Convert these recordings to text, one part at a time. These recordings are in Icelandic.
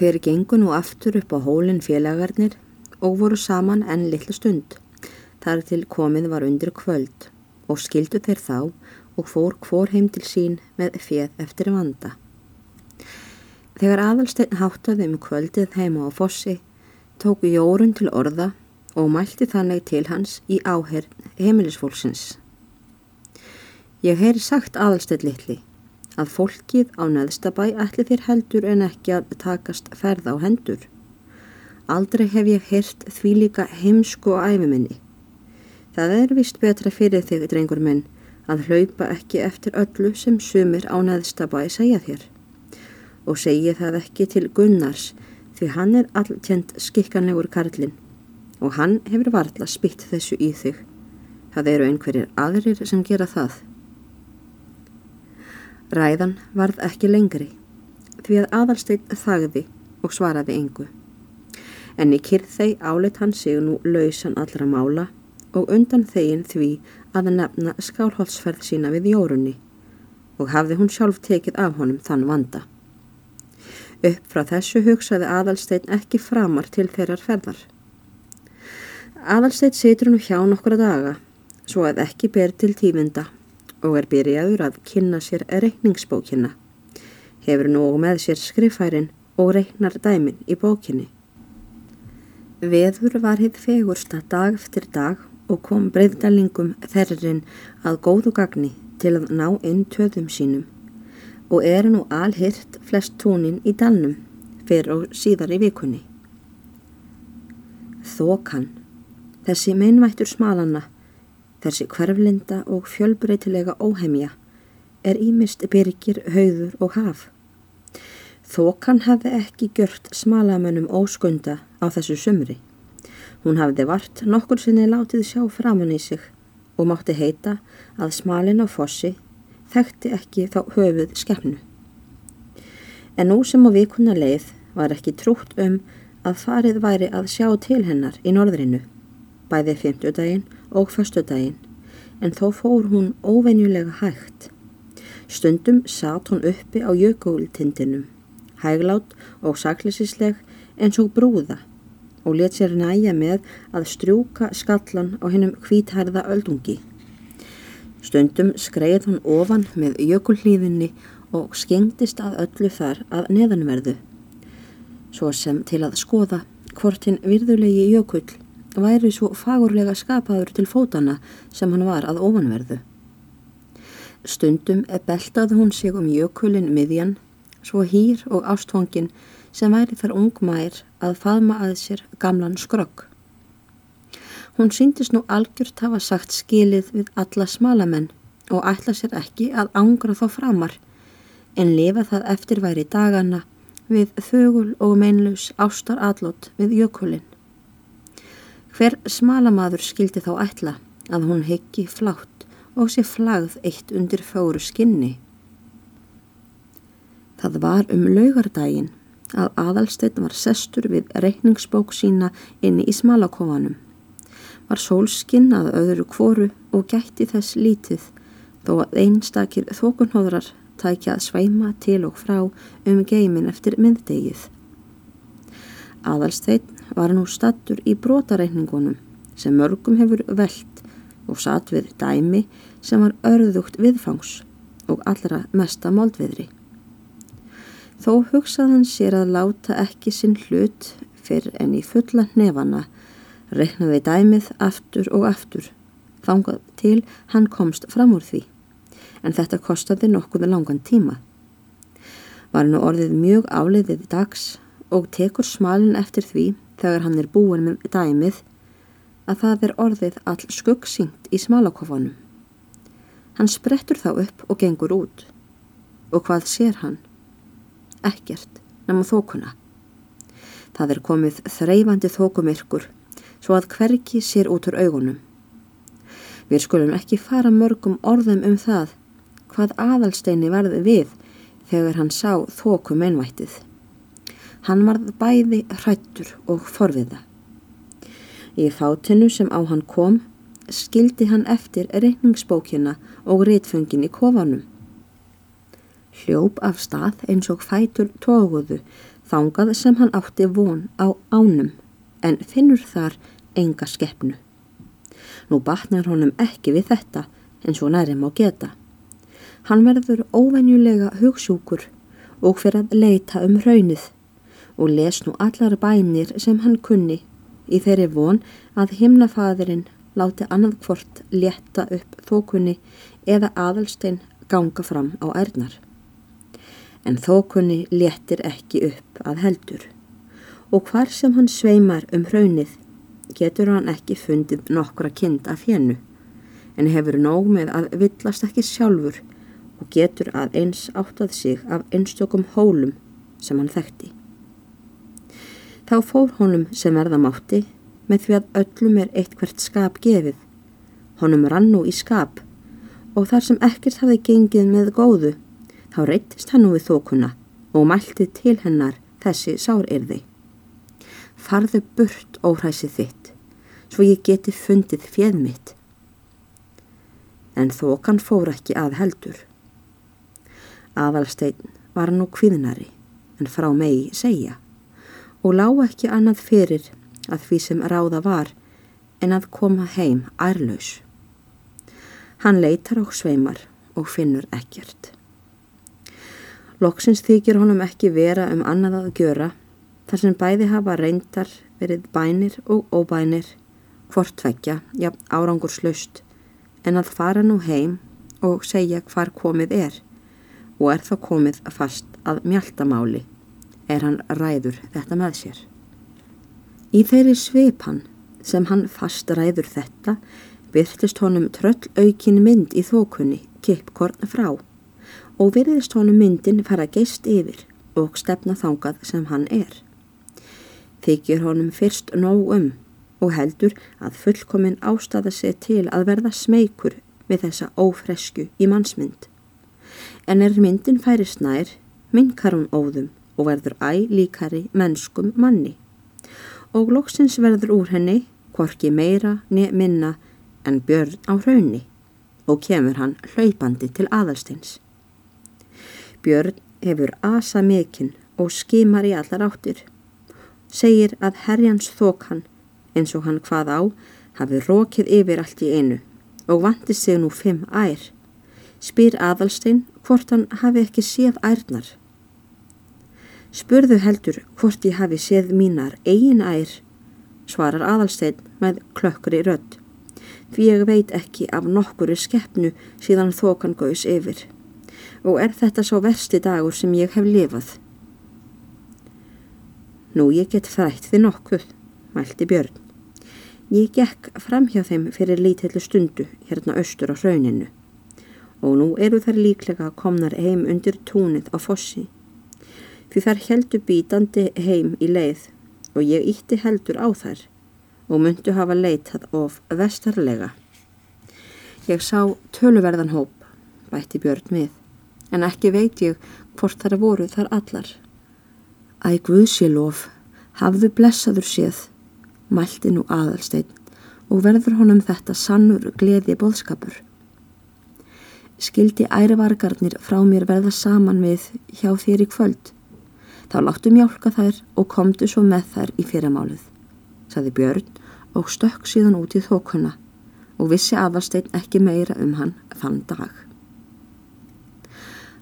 Þeir gengu nú aftur upp á hólinn félagarnir og voru saman enn litlu stund. Þar til komið var undir kvöld og skildu þeir þá og fór hvor heim til sín með fjöð eftir vanda. Þegar aðalsteinn háttaði um kvöldið heima á fossi, tóku Jórun til orða og mælti þannig til hans í áherð heimilisfólksins. Ég heyri sagt aðalsteinn litli að fólkið á neðstabæ ætli þér heldur en ekki að takast ferð á hendur. Aldrei hef ég heyrt því líka heimsku og æfiminni. Það er vist betra fyrir þig, drengur minn, að hlaupa ekki eftir öllu sem sumir á neðstabæ segja þér. Og segi það ekki til Gunnars því hann er alltjent skikkanlegur karlinn og hann hefur varðla spitt þessu í þig. Það eru einhverjir aðrir sem gera það. Ræðan varð ekki lengri því að aðalsteit þagði og svaraði engu. En í kyrþei áleitt hann sig nú lausan allra mála og undan þegin því að nefna skálholtsferð sína við jórunni og hafði hún sjálf tekið af honum þann vanda. Upp frá þessu hugsaði aðalstein ekki framar til þeirrar ferðar. Aðalstein situr nú hjá nokkura daga svo að ekki ber til tífinda og er byrjaður að kynna sér reikningsbókina. Hefur nú með sér skrifærin og reiknar dæmin í bókinni. Veður var hitt fegursta dag eftir dag og kom breyðdalingum þerrin að góðu gagni til að ná inn töðum sínum og er nú alhirt flest tónin í dalnum fyrir og síðar í vikunni. Þokan, þessi meinvættur smalanna Þessi hverflinda og fjölbreytilega óhemja er ímist byrgir, hauður og haf. Þokan hafði ekki gjört smalamönnum óskunda á þessu sumri. Hún hafði vart nokkur sinni látið sjá framann í sig og mátti heita að smalin á fossi þekkti ekki þá höfuð skefnu. En nú sem á vikuna leið var ekki trútt um að farið væri að sjá til hennar í norðrinu, bæði fymtudaginn og föstudaginn en þó fór hún óvenjulega hægt. Stundum satt hún uppi á jökultindinum, hæglátt og saklesisleg eins og brúða og let sér næja með að strjúka skallan á hennum hvítærða öldungi. Stundum skreið hún ofan með jökulhlífinni og skengdist að öllu þar að neðanverðu, svo sem til að skoða hvort hinn virðulegi jökull væri svo fagurlega skapaður til fótana sem hann var að ofanverðu. Stundum er beltaði hún sig um jökulinn miðjan, svo hýr og ástfangin sem væri þar ungmær að faðma að sér gamlan skrögg. Hún síndist nú algjört hafa sagt skilið við alla smalamenn og ætla sér ekki að ángra þá framar en lifa það eftirværi dagana við þögul og meinlaus ástar allot við jökulinn. Hver smalamadur skildi þá ætla að hún heggi flátt og sé flagð eitt undir fóru skinni. Það var um laugardaginn að aðalsteinn var sestur við reikningsbók sína inni í smalakofanum. Var sólskinn að öðru kvoru og gætti þess lítið þó að einstakir þokunhóðrar tækja að sveima til og frá um geimin eftir myndegið. Aðalsteinn var nú stattur í brotareikningunum sem mörgum hefur veld og satt við dæmi sem var örðugt viðfangs og allra mesta moldviðri. Þó hugsaðan sér að láta ekki sinn hlut fyrr en í fulla nefana reiknaði dæmið aftur og aftur þangað til hann komst fram úr því en þetta kostaði nokkuð langan tíma. Var nú orðið mjög áleiðið dags og tekur smalin eftir því þegar hann er búin með dæmið að það er orðið all skuggsýnt í smalakofanum. Hann sprettur þá upp og gengur út. Og hvað sér hann? Ekkert, nema þókuna. Það er komið þreyfandi þókumirkur svo að hverki sér út úr augunum. Við skulum ekki fara mörgum orðum um það hvað aðalsteini varði við þegar hann sá þókum einvættið. Hann varð bæði hrættur og forviða. Í fátinu sem á hann kom skildi hann eftir reikningsbókina og réttföngin í kofanum. Hljóp af stað eins og fætur tóguðu þangað sem hann átti von á ánum en finnur þar enga skeppnu. Nú batnar honum ekki við þetta en svo nærim á geta. Hann verður óvenjulega hugsjúkur og fyrir að leita um raunnið og les nú allar bænir sem hann kunni í þeirri von að himnafæðurinn láti annað hvort létta upp þókunni eða aðalstein ganga fram á ærnar. En þókunni léttir ekki upp að heldur og hvar sem hann sveimar um hraunið getur hann ekki fundið nokkra kind af hennu en hefur nóg með að villast ekki sjálfur og getur að eins áttað sig af einstökum hólum sem hann þekkti. Þá fór honum sem verðamátti með því að öllum er eitthvert skap gefið. Honum rann nú í skap og þar sem ekkert hafi gengið með góðu, þá reytist hann nú við þókuna og mælti til hennar þessi sárirði. Farðu burt óhræsið þitt, svo ég geti fundið fjöð mitt. En þókan fór ekki að heldur. Aðalstein var nú kviðnari en frá megi segja og lág ekki annað fyrir að því sem ráða var en að koma heim ærlaus. Hann leitar á sveimar og finnur ekkert. Loksins þykir honum ekki vera um annað að gjöra þar sem bæði hafa reyndar verið bænir og óbænir hvort tvekja, já árangur slust en að fara nú heim og segja hvar komið er og er þá komið fast að mjaltamáli er hann ræður þetta með sér. Í þeirri sveipan sem hann fast ræður þetta byrtist honum tröll aukin mynd í þókunni kippkorn frá og virðist honum myndin fara geist yfir og stefna þangað sem hann er. Þykir honum fyrst nóg um og heldur að fullkomin ástafa sig til að verða smeykur við þessa ófresku í mannsmynd. En er myndin færi snær, minkar hún óðum og verður æ líkari mennskum manni og loksins verður úr henni hvorki meira nefn minna en björn á hraunni og kemur hann hlaupandi til aðalsteins. Björn hefur asa mikinn og skimar í allar áttir. Segir að herjans þók hann eins og hann hvað á hafi rókið yfir allt í einu og vanti sig nú fimm ær. Spyr aðalstein hvort hann hafi ekki séð ærnar. Spurðu heldur hvort ég hafi séð mínar eigin ær, svarar aðalstein með klökkri rödd, því ég veit ekki af nokkuru skeppnu síðan þokan gauðs yfir. Og er þetta svo versti dagur sem ég hef lifað? Nú ég get þrætt þið nokkuð, mælti Björn. Ég gekk fram hjá þeim fyrir lítillu stundu hérna austur á hrauninu og nú eru þær líklega komnar heim undir túnið á fossi því þær heldur bítandi heim í leið og ég ítti heldur á þær og myndu hafa leitað of vestarlega. Ég sá töluverðan hóp, bætti Björn við, en ekki veit ég hvort þar voru þar allar. Æ Guðsílof, hafðu blessaður séð, mælti nú aðalstein og verður honum þetta sannur gleði bóðskapur. Skildi ærivargarnir frá mér verða saman við hjá þér í kvöld Þá láttu mjálka þær og komdu svo með þær í fyrirmálið, saði Björn og stökk síðan út í þókunna og vissi aðalstein ekki meira um hann þann dag.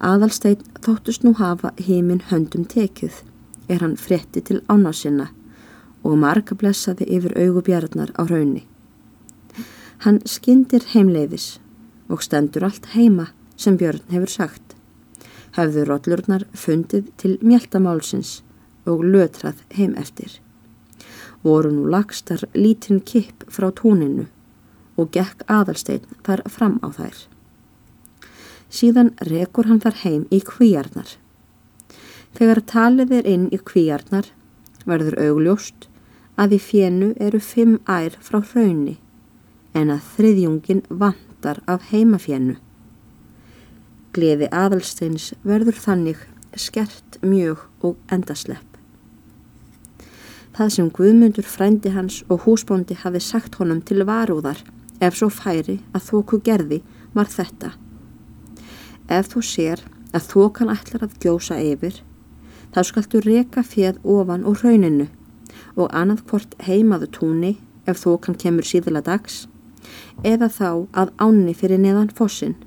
Aðalstein þóttust nú hafa heiminn höndum tekið er hann frétti til ána sinna og marga blessaði yfir augubjarnar á raunni. Hann skindir heimleiðis og stendur allt heima sem Björn hefur sagt hafðu rollurnar fundið til mjöltamálsins og lötrað heim eftir. Voru nú lagstar lítinn kipp frá tóninu og gekk aðalstein þar fram á þær. Síðan rekur hann þar heim í kvíjarnar. Þegar talið er inn í kvíjarnar verður augljóst að í fjennu eru fimm ær frá hraunni en að þriðjungin vantar af heimafjennu. Gleði aðalsteins verður þannig skert mjög og endaslepp. Það sem Guðmundur frændi hans og húsbóndi hafi sagt honum til varúðar ef svo færi að þóku gerði var þetta. Ef þú sér að þókan ætlar að gjósa yfir, þá skaltu reka fjöð ofan úr rauninu og annað hvort heimaðu túni ef þokan kemur síðla dags eða þá að ánni fyrir neðan fossin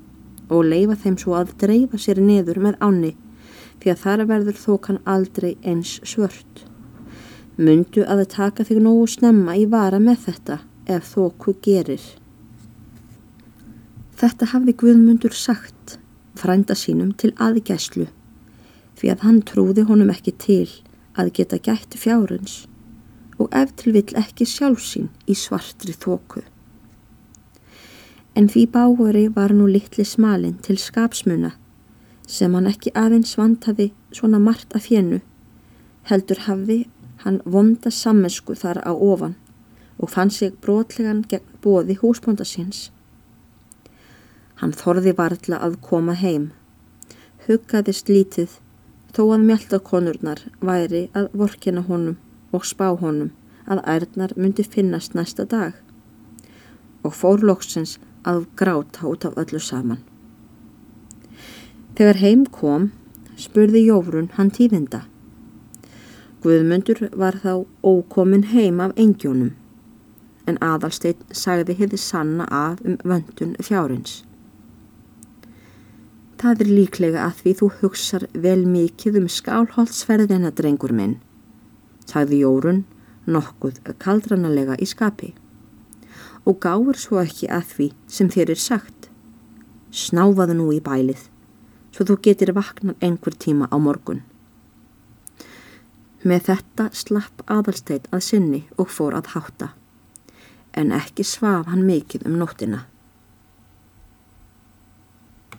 og leifa þeim svo að dreifa sér neður með ánni því að þar verður þokan aldrei eins svört. Mundu að það taka þig nógu snemma í vara með þetta ef þoku gerir. Þetta hafði Guðmundur sagt frænda sínum til aðgæslu því að hann trúði honum ekki til að geta gætt fjárins og ef til vill ekki sjálfsín í svartri þoku. En því báguri var nú litli smalinn til skapsmuna sem hann ekki aðeins vantaði svona margt af fjennu heldur hafði hann vonda sammensku þar á ofan og fann sig brotlegan gegn bóði húsbóndasins. Hann þorði varðla að koma heim. Huggaðist lítið þó að mjöldakonurnar væri að vorkina honum og spá honum að ærnar myndi finnast næsta dag og fór loksins að gráta út af öllu saman. Þegar heim kom spurði Jórun hann tíðinda. Guðmundur var þá ókomin heim af engjónum en aðalsteit sagði hefði sanna af um vöndun fjárins. Það er líklega að því þú hugsar vel mikið um skálholtsferðina drengur minn, sagði Jórun nokkuð kaldranalega í skapi og gáur svo ekki að því sem þér er sagt. Snáfaðu nú í bælið, svo þú getur vaknan einhver tíma á morgun. Með þetta slapp aðalsteit að sinni og fór að hátta en ekki svaf hann mikið um nóttina.